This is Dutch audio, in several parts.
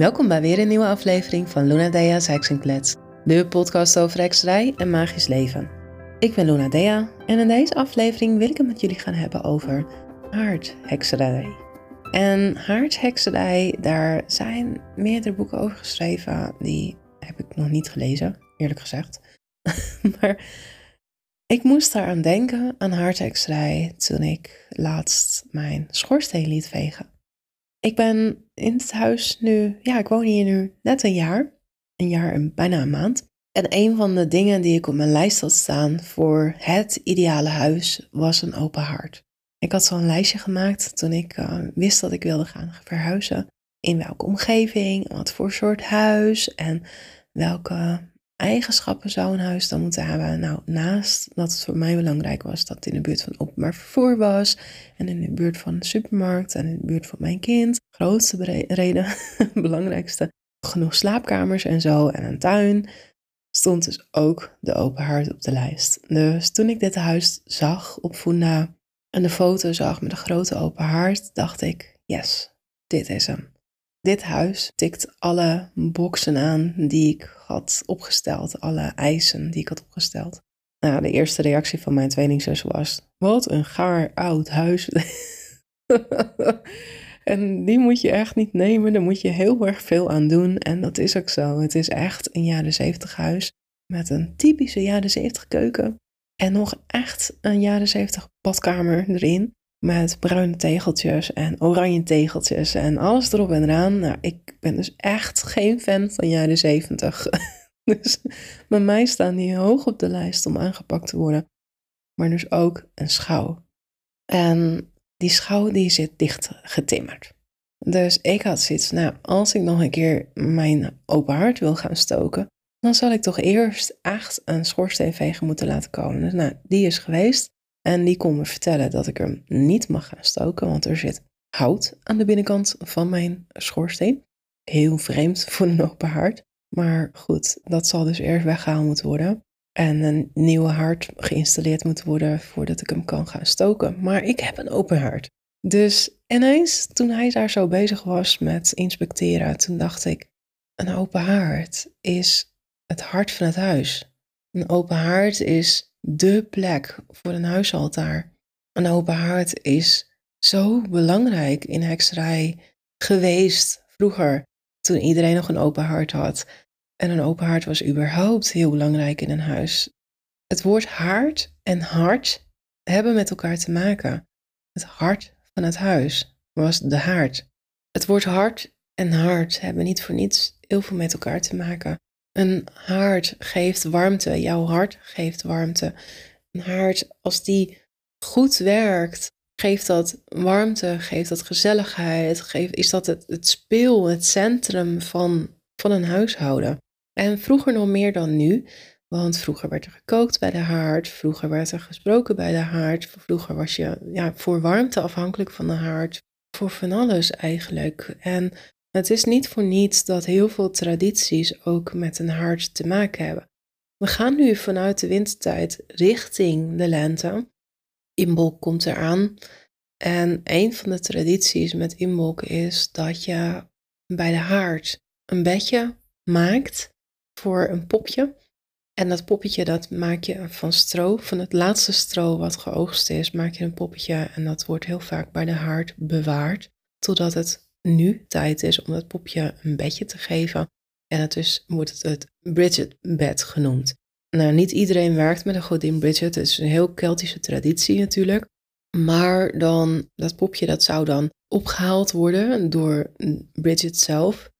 Welkom bij weer een nieuwe aflevering van Luna Dea's Heksenklets, de podcast over hekserij en magisch leven. Ik ben Luna Dea en in deze aflevering wil ik het met jullie gaan hebben over haardhekserij. En haardhekserij, daar zijn meerdere boeken over geschreven, die heb ik nog niet gelezen, eerlijk gezegd. maar ik moest daaraan denken, aan haardhekserij, toen ik laatst mijn schoorsteen liet vegen. Ik ben in het huis nu, ja, ik woon hier nu net een jaar. Een jaar en bijna een maand. En een van de dingen die ik op mijn lijst had staan voor het ideale huis was een open haard. Ik had zo'n lijstje gemaakt toen ik uh, wist dat ik wilde gaan verhuizen. In welke omgeving, wat voor soort huis en welke eigenschappen zou een huis dan moeten hebben? Nou, naast dat het voor mij belangrijk was dat het in de buurt van openbaar vervoer was en in de buurt van de supermarkt en in de buurt van mijn kind, grootste reden, belangrijkste, genoeg slaapkamers en zo en een tuin, stond dus ook de open haard op de lijst. Dus toen ik dit huis zag op Funda en de foto zag met een grote open haard, dacht ik, yes, dit is hem. Dit huis tikt alle boxen aan die ik had opgesteld, alle eisen die ik had opgesteld. Nou, de eerste reactie van mijn tweelingzus was: Wat een gaar oud huis. en die moet je echt niet nemen, daar moet je heel erg veel aan doen. En dat is ook zo. Het is echt een jaren zeventig huis met een typische jaren zeventig keuken. En nog echt een jaren zeventig badkamer erin. Met bruine tegeltjes en oranje tegeltjes en alles erop en eraan. Nou, ik ben dus echt geen fan van jaren zeventig. dus bij mij staan die hoog op de lijst om aangepakt te worden. Maar dus ook een schouw. En die schouw die zit dicht getimmerd. Dus ik had zoiets, nou, als ik nog een keer mijn open hart wil gaan stoken, dan zal ik toch eerst echt een schoorsteenveger moeten laten komen. Dus nou, die is geweest. En die kon me vertellen dat ik hem niet mag gaan stoken, want er zit hout aan de binnenkant van mijn schoorsteen. Heel vreemd voor een open haard. Maar goed, dat zal dus eerst weggehaald moeten worden. En een nieuwe haard geïnstalleerd moet worden voordat ik hem kan gaan stoken. Maar ik heb een open haard. Dus ineens, toen hij daar zo bezig was met inspecteren, toen dacht ik, een open haard is het hart van het huis. Een open haard is de plek voor een huisaltaar. Een open haard is zo belangrijk in hekserij geweest vroeger, toen iedereen nog een open hart had. En een open haard was überhaupt heel belangrijk in een huis. Het woord haard en hart hebben met elkaar te maken. Het hart van het huis was de haard. Het woord hart en hart hebben niet voor niets heel veel met elkaar te maken. Een haard geeft warmte, jouw hart geeft warmte. Een haard, als die goed werkt, geeft dat warmte, geeft dat gezelligheid, geeft, is dat het, het speel, het centrum van, van een huishouden. En vroeger nog meer dan nu, want vroeger werd er gekookt bij de haard, vroeger werd er gesproken bij de haard, vroeger was je ja, voor warmte afhankelijk van de haard, voor van alles eigenlijk. En het is niet voor niets dat heel veel tradities ook met een hart te maken hebben. We gaan nu vanuit de wintertijd richting de lente. Inbolk komt eraan. En een van de tradities met inbolk is dat je bij de haard een bedje maakt voor een popje. En dat poppetje dat maak je van stro, van het laatste stro wat geoogst is, maak je een poppetje en dat wordt heel vaak bij de haard bewaard, totdat het nu tijd is om het popje een bedje te geven. En het dus wordt het het Bridget bed genoemd. Nou, niet iedereen werkt met een godin Bridget. Het is een heel Keltische traditie natuurlijk. Maar dan, dat popje dat zou dan opgehaald worden door Bridget zelf.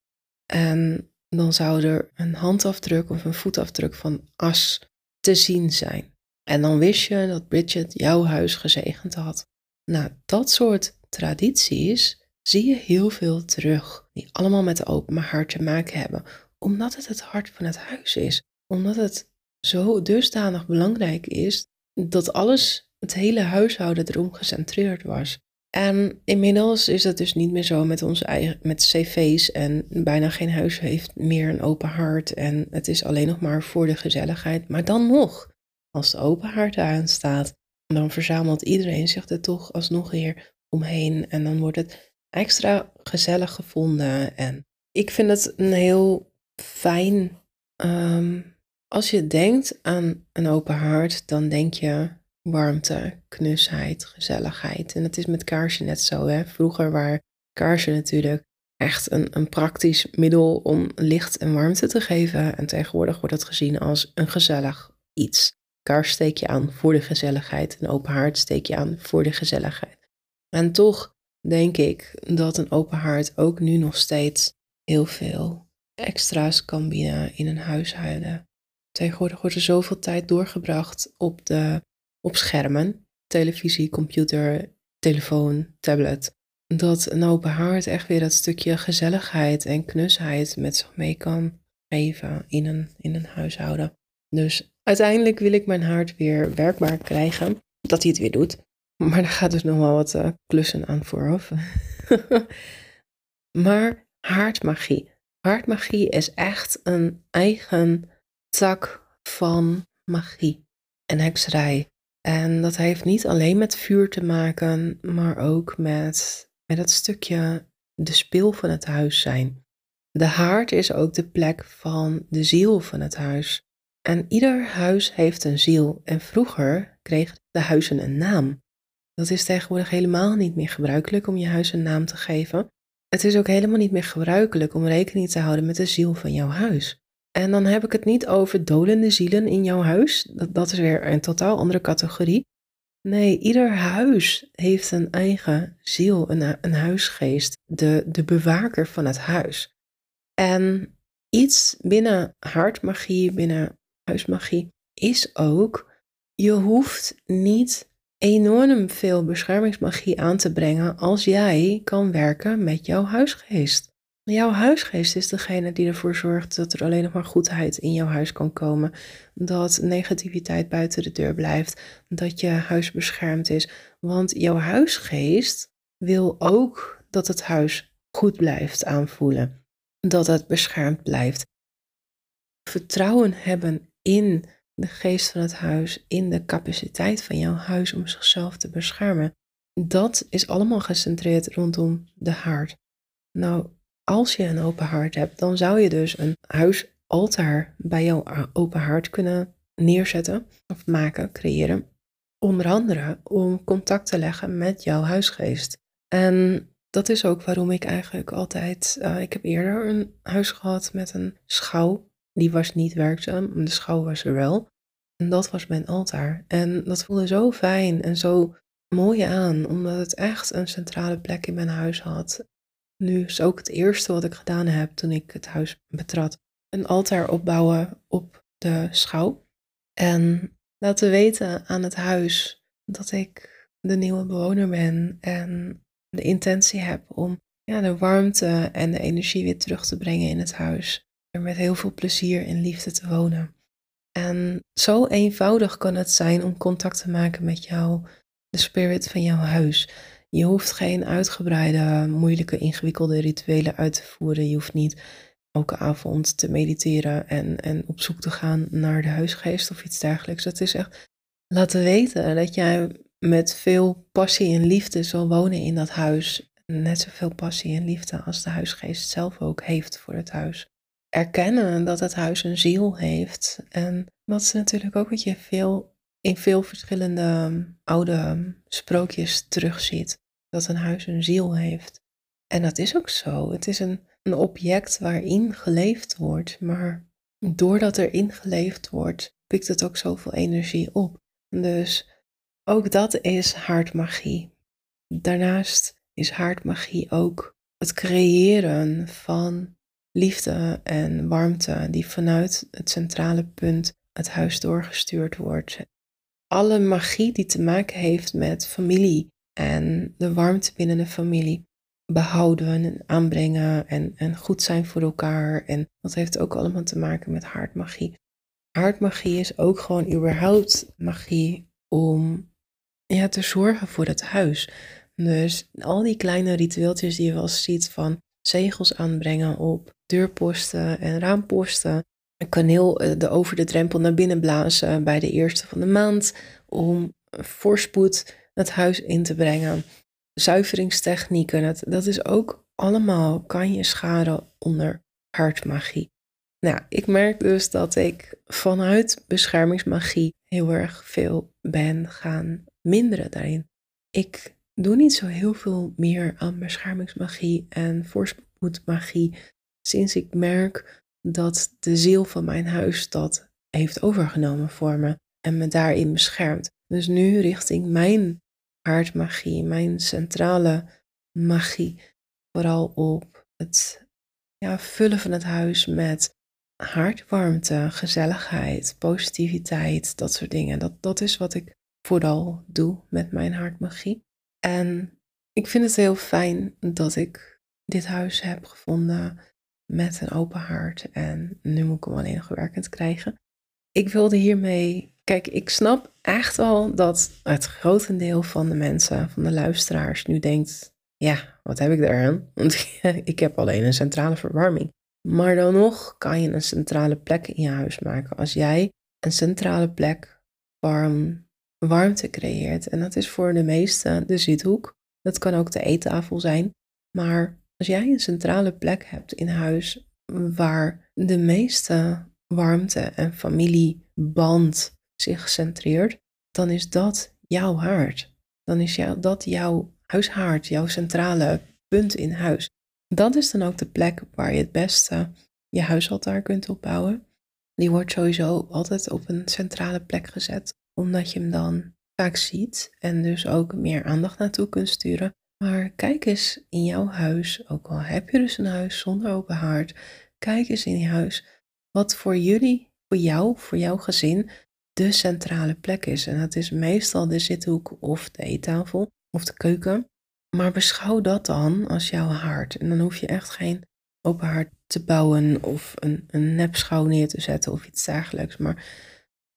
En dan zou er een handafdruk of een voetafdruk van as te zien zijn. En dan wist je dat Bridget jouw huis gezegend had. Nou, dat soort tradities zie je heel veel terug, die allemaal met de open hart te maken hebben, omdat het het hart van het huis is, omdat het zo dusdanig belangrijk is dat alles, het hele huishouden erom gecentreerd was. En inmiddels is dat dus niet meer zo met onze eigen, met cv's en bijna geen huis heeft meer een open hart en het is alleen nog maar voor de gezelligheid. Maar dan nog, als de open hart aanstaat, dan verzamelt iedereen zich er toch alsnog weer omheen en dan wordt het extra gezellig gevonden. En ik vind het een heel fijn. ehm, als je denkt aan een open haard, dan denk je warmte, knusheid, gezelligheid. En dat is met kaarsen net zo. Hè? Vroeger waren kaarsen natuurlijk echt een, een praktisch middel om licht en warmte te geven. En tegenwoordig wordt dat gezien als een gezellig iets. Kaars steek je aan voor de gezelligheid. Een open haard steek je aan voor de gezelligheid. En toch denk ik dat een open haard ook nu nog steeds heel veel extra's kan bieden in een huishouden. Tegenwoordig wordt er zoveel tijd doorgebracht op, de, op schermen, televisie, computer, telefoon, tablet, dat een open haard echt weer dat stukje gezelligheid en knusheid met zich mee kan geven in een, in een huishouden. Dus uiteindelijk wil ik mijn haard weer werkbaar krijgen, dat hij het weer doet. Maar daar gaat dus nog wel wat uh, klussen aan vooraf. maar haardmagie. Haardmagie is echt een eigen tak van magie en hekserij. En dat heeft niet alleen met vuur te maken, maar ook met, met dat stukje de speel van het huis zijn. De haard is ook de plek van de ziel van het huis. En ieder huis heeft een ziel. En vroeger kregen de huizen een naam. Dat is tegenwoordig helemaal niet meer gebruikelijk om je huis een naam te geven. Het is ook helemaal niet meer gebruikelijk om rekening te houden met de ziel van jouw huis. En dan heb ik het niet over dolende zielen in jouw huis. Dat, dat is weer een totaal andere categorie. Nee, ieder huis heeft een eigen ziel, een, een huisgeest, de, de bewaker van het huis. En iets binnen hartmagie, binnen huismagie, is ook, je hoeft niet enorm veel beschermingsmagie aan te brengen als jij kan werken met jouw huisgeest. Jouw huisgeest is degene die ervoor zorgt dat er alleen nog maar goedheid in jouw huis kan komen. Dat negativiteit buiten de deur blijft. Dat je huis beschermd is. Want jouw huisgeest wil ook dat het huis goed blijft aanvoelen. Dat het beschermd blijft. Vertrouwen hebben in de geest van het huis, in de capaciteit van jouw huis om zichzelf te beschermen. Dat is allemaal gecentreerd rondom de haard. Nou, als je een open hart hebt, dan zou je dus een huisaltaar bij jouw open hart kunnen neerzetten of maken, creëren. Onder andere om contact te leggen met jouw huisgeest. En dat is ook waarom ik eigenlijk altijd. Uh, ik heb eerder een huis gehad met een schouw. Die was niet werkzaam, de schouw was er wel. En dat was mijn altaar. En dat voelde zo fijn en zo mooi aan, omdat het echt een centrale plek in mijn huis had. Nu is ook het eerste wat ik gedaan heb toen ik het huis betrad. Een altaar opbouwen op de schouw. En laten weten aan het huis dat ik de nieuwe bewoner ben. En de intentie heb om ja, de warmte en de energie weer terug te brengen in het huis. Er met heel veel plezier en liefde te wonen. En zo eenvoudig kan het zijn om contact te maken met jou, de spirit van jouw huis. Je hoeft geen uitgebreide, moeilijke, ingewikkelde rituelen uit te voeren. Je hoeft niet elke avond te mediteren en, en op zoek te gaan naar de huisgeest of iets dergelijks. Het is echt laten weten dat jij met veel passie en liefde zal wonen in dat huis. Net zoveel passie en liefde als de huisgeest zelf ook heeft voor het huis. Erkennen dat het huis een ziel heeft. En dat is natuurlijk ook wat je veel in veel verschillende ehm, oude ehm, sprookjes terugziet. Dat een huis een ziel heeft. En dat is ook zo. Het is een, een object waarin geleefd wordt. Maar doordat er ingeleefd wordt, pikt het ook zoveel energie op. Dus ook dat is haardmagie. Daarnaast is haardmagie ook het creëren van liefde en warmte die vanuit het centrale punt het huis doorgestuurd wordt alle magie die te maken heeft met familie en de warmte binnen de familie behouden en aanbrengen en, en goed zijn voor elkaar. En dat heeft ook allemaal te maken met haardmagie. Haardmagie is ook gewoon überhaupt magie om ja, te zorgen voor het huis. Dus al die kleine ritueeltjes die je wel ziet van zegels aanbrengen op deurposten en raamposten een kaneel eh, de over de drempel naar binnen blazen bij de eerste van de maand om voorspoed het huis in te brengen. Zuiveringstechnieken, dat, dat is ook allemaal kan je scharen onder hartmagie. Nou, ik merk dus dat ik vanuit beschermingsmagie heel erg veel ben gaan minderen daarin. Ik doe niet zo heel veel meer aan beschermingsmagie en voorspoedmagie sinds ik merk dat de ziel van mijn huis dat heeft overgenomen voor me en me daarin beschermt. Dus nu richting mijn haardmagie, mijn centrale magie, vooral op het ja, vullen van het huis met hartwarmte, gezelligheid, positiviteit, dat soort dingen. Dat, dat is wat ik vooral doe met mijn hartmagie. En ik vind het heel fijn dat ik dit huis heb gevonden met een open hart. En nu moet ik hem alleen nog werkend krijgen. Ik wilde hiermee. Kijk, ik snap echt wel dat het grotendeel van de mensen, van de luisteraars, nu denkt: ja, wat heb ik eraan? Want ik heb alleen een centrale verwarming. Maar dan nog kan je een centrale plek in je huis maken. Als jij een centrale plek warm, warmte creëert. En dat is voor de meesten de zithoek. Dat kan ook de eettafel zijn. Maar als jij een centrale plek hebt in huis waar de meeste warmte en familieband zich centreert, dan is dat jouw haard. Dan is dat jouw huishaard, jouw centrale punt in huis. Dat is dan ook de plek waar je het beste je huisaltaar kunt opbouwen. Die wordt sowieso altijd op een centrale plek gezet, omdat je hem dan vaak ziet en dus ook meer aandacht naartoe kunt sturen. Maar kijk eens in jouw huis, ook al heb je dus een huis zonder open haard, kijk eens in je huis wat voor jullie, voor jou, voor jouw gezin de centrale plek is. En dat is meestal de zithoek of de eettafel of de keuken. Maar beschouw dat dan als jouw haard. En dan hoef je echt geen open haard te bouwen of een, een nepschouw neer te zetten of iets dergelijks. Maar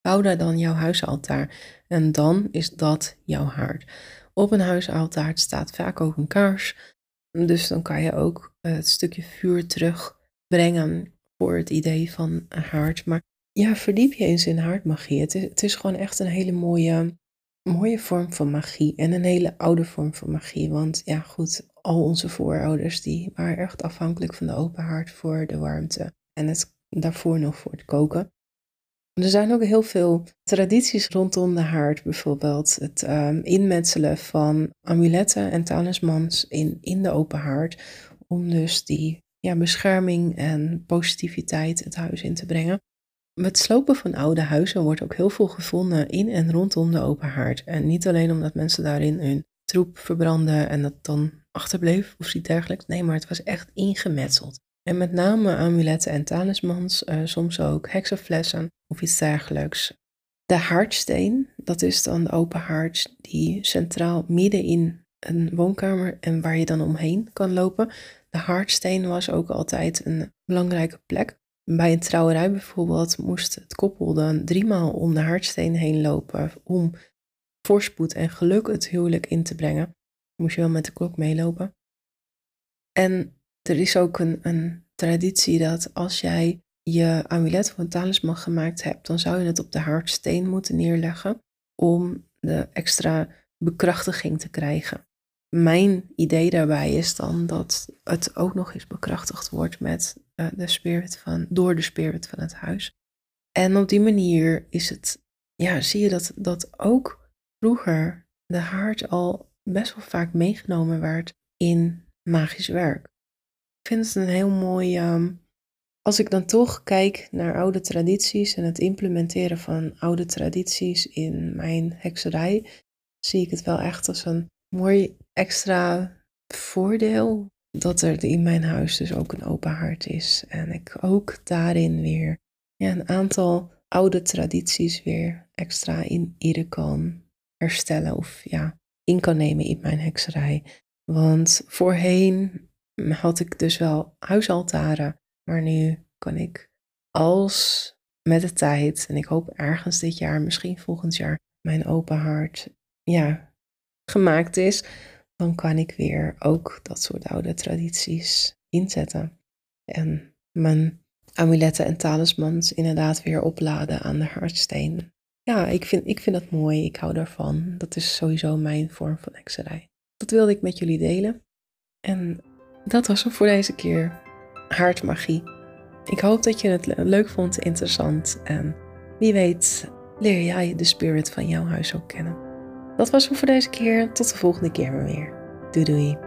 bouw daar dan jouw huisaltaar. En dan is dat jouw haard. Op een huisaltaar staat vaak ook een kaars. Dus dan kan je ook het stukje vuur terugbrengen voor het idee van een haard. Maar ja, verdiep je eens in haardmagie. Het is, het is gewoon echt een hele mooie mooie vorm van magie en een hele oude vorm van magie. Want ja, goed, al onze voorouders die waren echt afhankelijk van de open haard voor de warmte en het daarvoor nog voor het koken. Er zijn ook heel veel tradities rondom de haard, bijvoorbeeld het um, inmetselen van amuletten en talismans in, in de open haard, om dus die ja, bescherming en positiviteit het huis in te brengen. Met slopen van oude huizen wordt ook heel veel gevonden in en rondom de open haard. En niet alleen omdat mensen daarin hun troep verbranden en dat dan achterbleef of iets dergelijks. Nee, maar het was echt ingemetseld. En met name amuletten en talismans, uh, soms ook heksenflessen of iets dergelijks. De haardsteen, dat is dan de open haard die centraal midden in een woonkamer en waar je dan omheen kan lopen. De haardsteen was ook altijd een belangrijke plek bij een trouwerij bijvoorbeeld moest het koppel dan driemaal om de haardsteen heen lopen om voorspoed en geluk het huwelijk in te brengen. Moest je wel met de klok meelopen. En er is ook een, een traditie dat als jij je amulet of een talisman gemaakt hebt, dan zou je het op de haardsteen moeten neerleggen om de extra bekrachtiging te krijgen. Mijn idee daarbij is dan dat het ook nog eens bekrachtigd wordt met uh, de spirit van, door de spirit van het huis. En op die manier is het, ja, zie je dat, dat ook vroeger de haard al best wel vaak meegenomen werd in magisch werk. Ik vind het een heel mooi, um, als ik dan toch kijk naar oude tradities en het implementeren van oude tradities in mijn hekserij, zie ik het wel echt als een mooi extra voordeel dat er in mijn huis dus ook een open hart is. En ik ook daarin weer ja, een aantal oude tradities weer extra in ieder kan herstellen of ja, in kan nemen in mijn hekserij. Want voorheen had ik dus wel huisaltaren, maar nu kan ik als met de tijd, en ik hoop ergens dit jaar, misschien volgend jaar, mijn open hart ja, gemaakt is, dan kan ik weer ook dat soort oude tradities inzetten. En mijn amuletten en talismans inderdaad weer opladen aan de hartsteen. Ja, ik vind, ik vind dat mooi. Ik hou daarvan. Dat is sowieso mijn vorm van hekserij. Dat wilde ik met jullie delen. En dat was het voor deze keer. Haardmagie. Ik hoop dat je het leuk vond, interessant en wie weet leer jij de spirit van jouw huis ook kennen. Dat was het voor deze keer. Tot de volgende keer weer. Doei doei.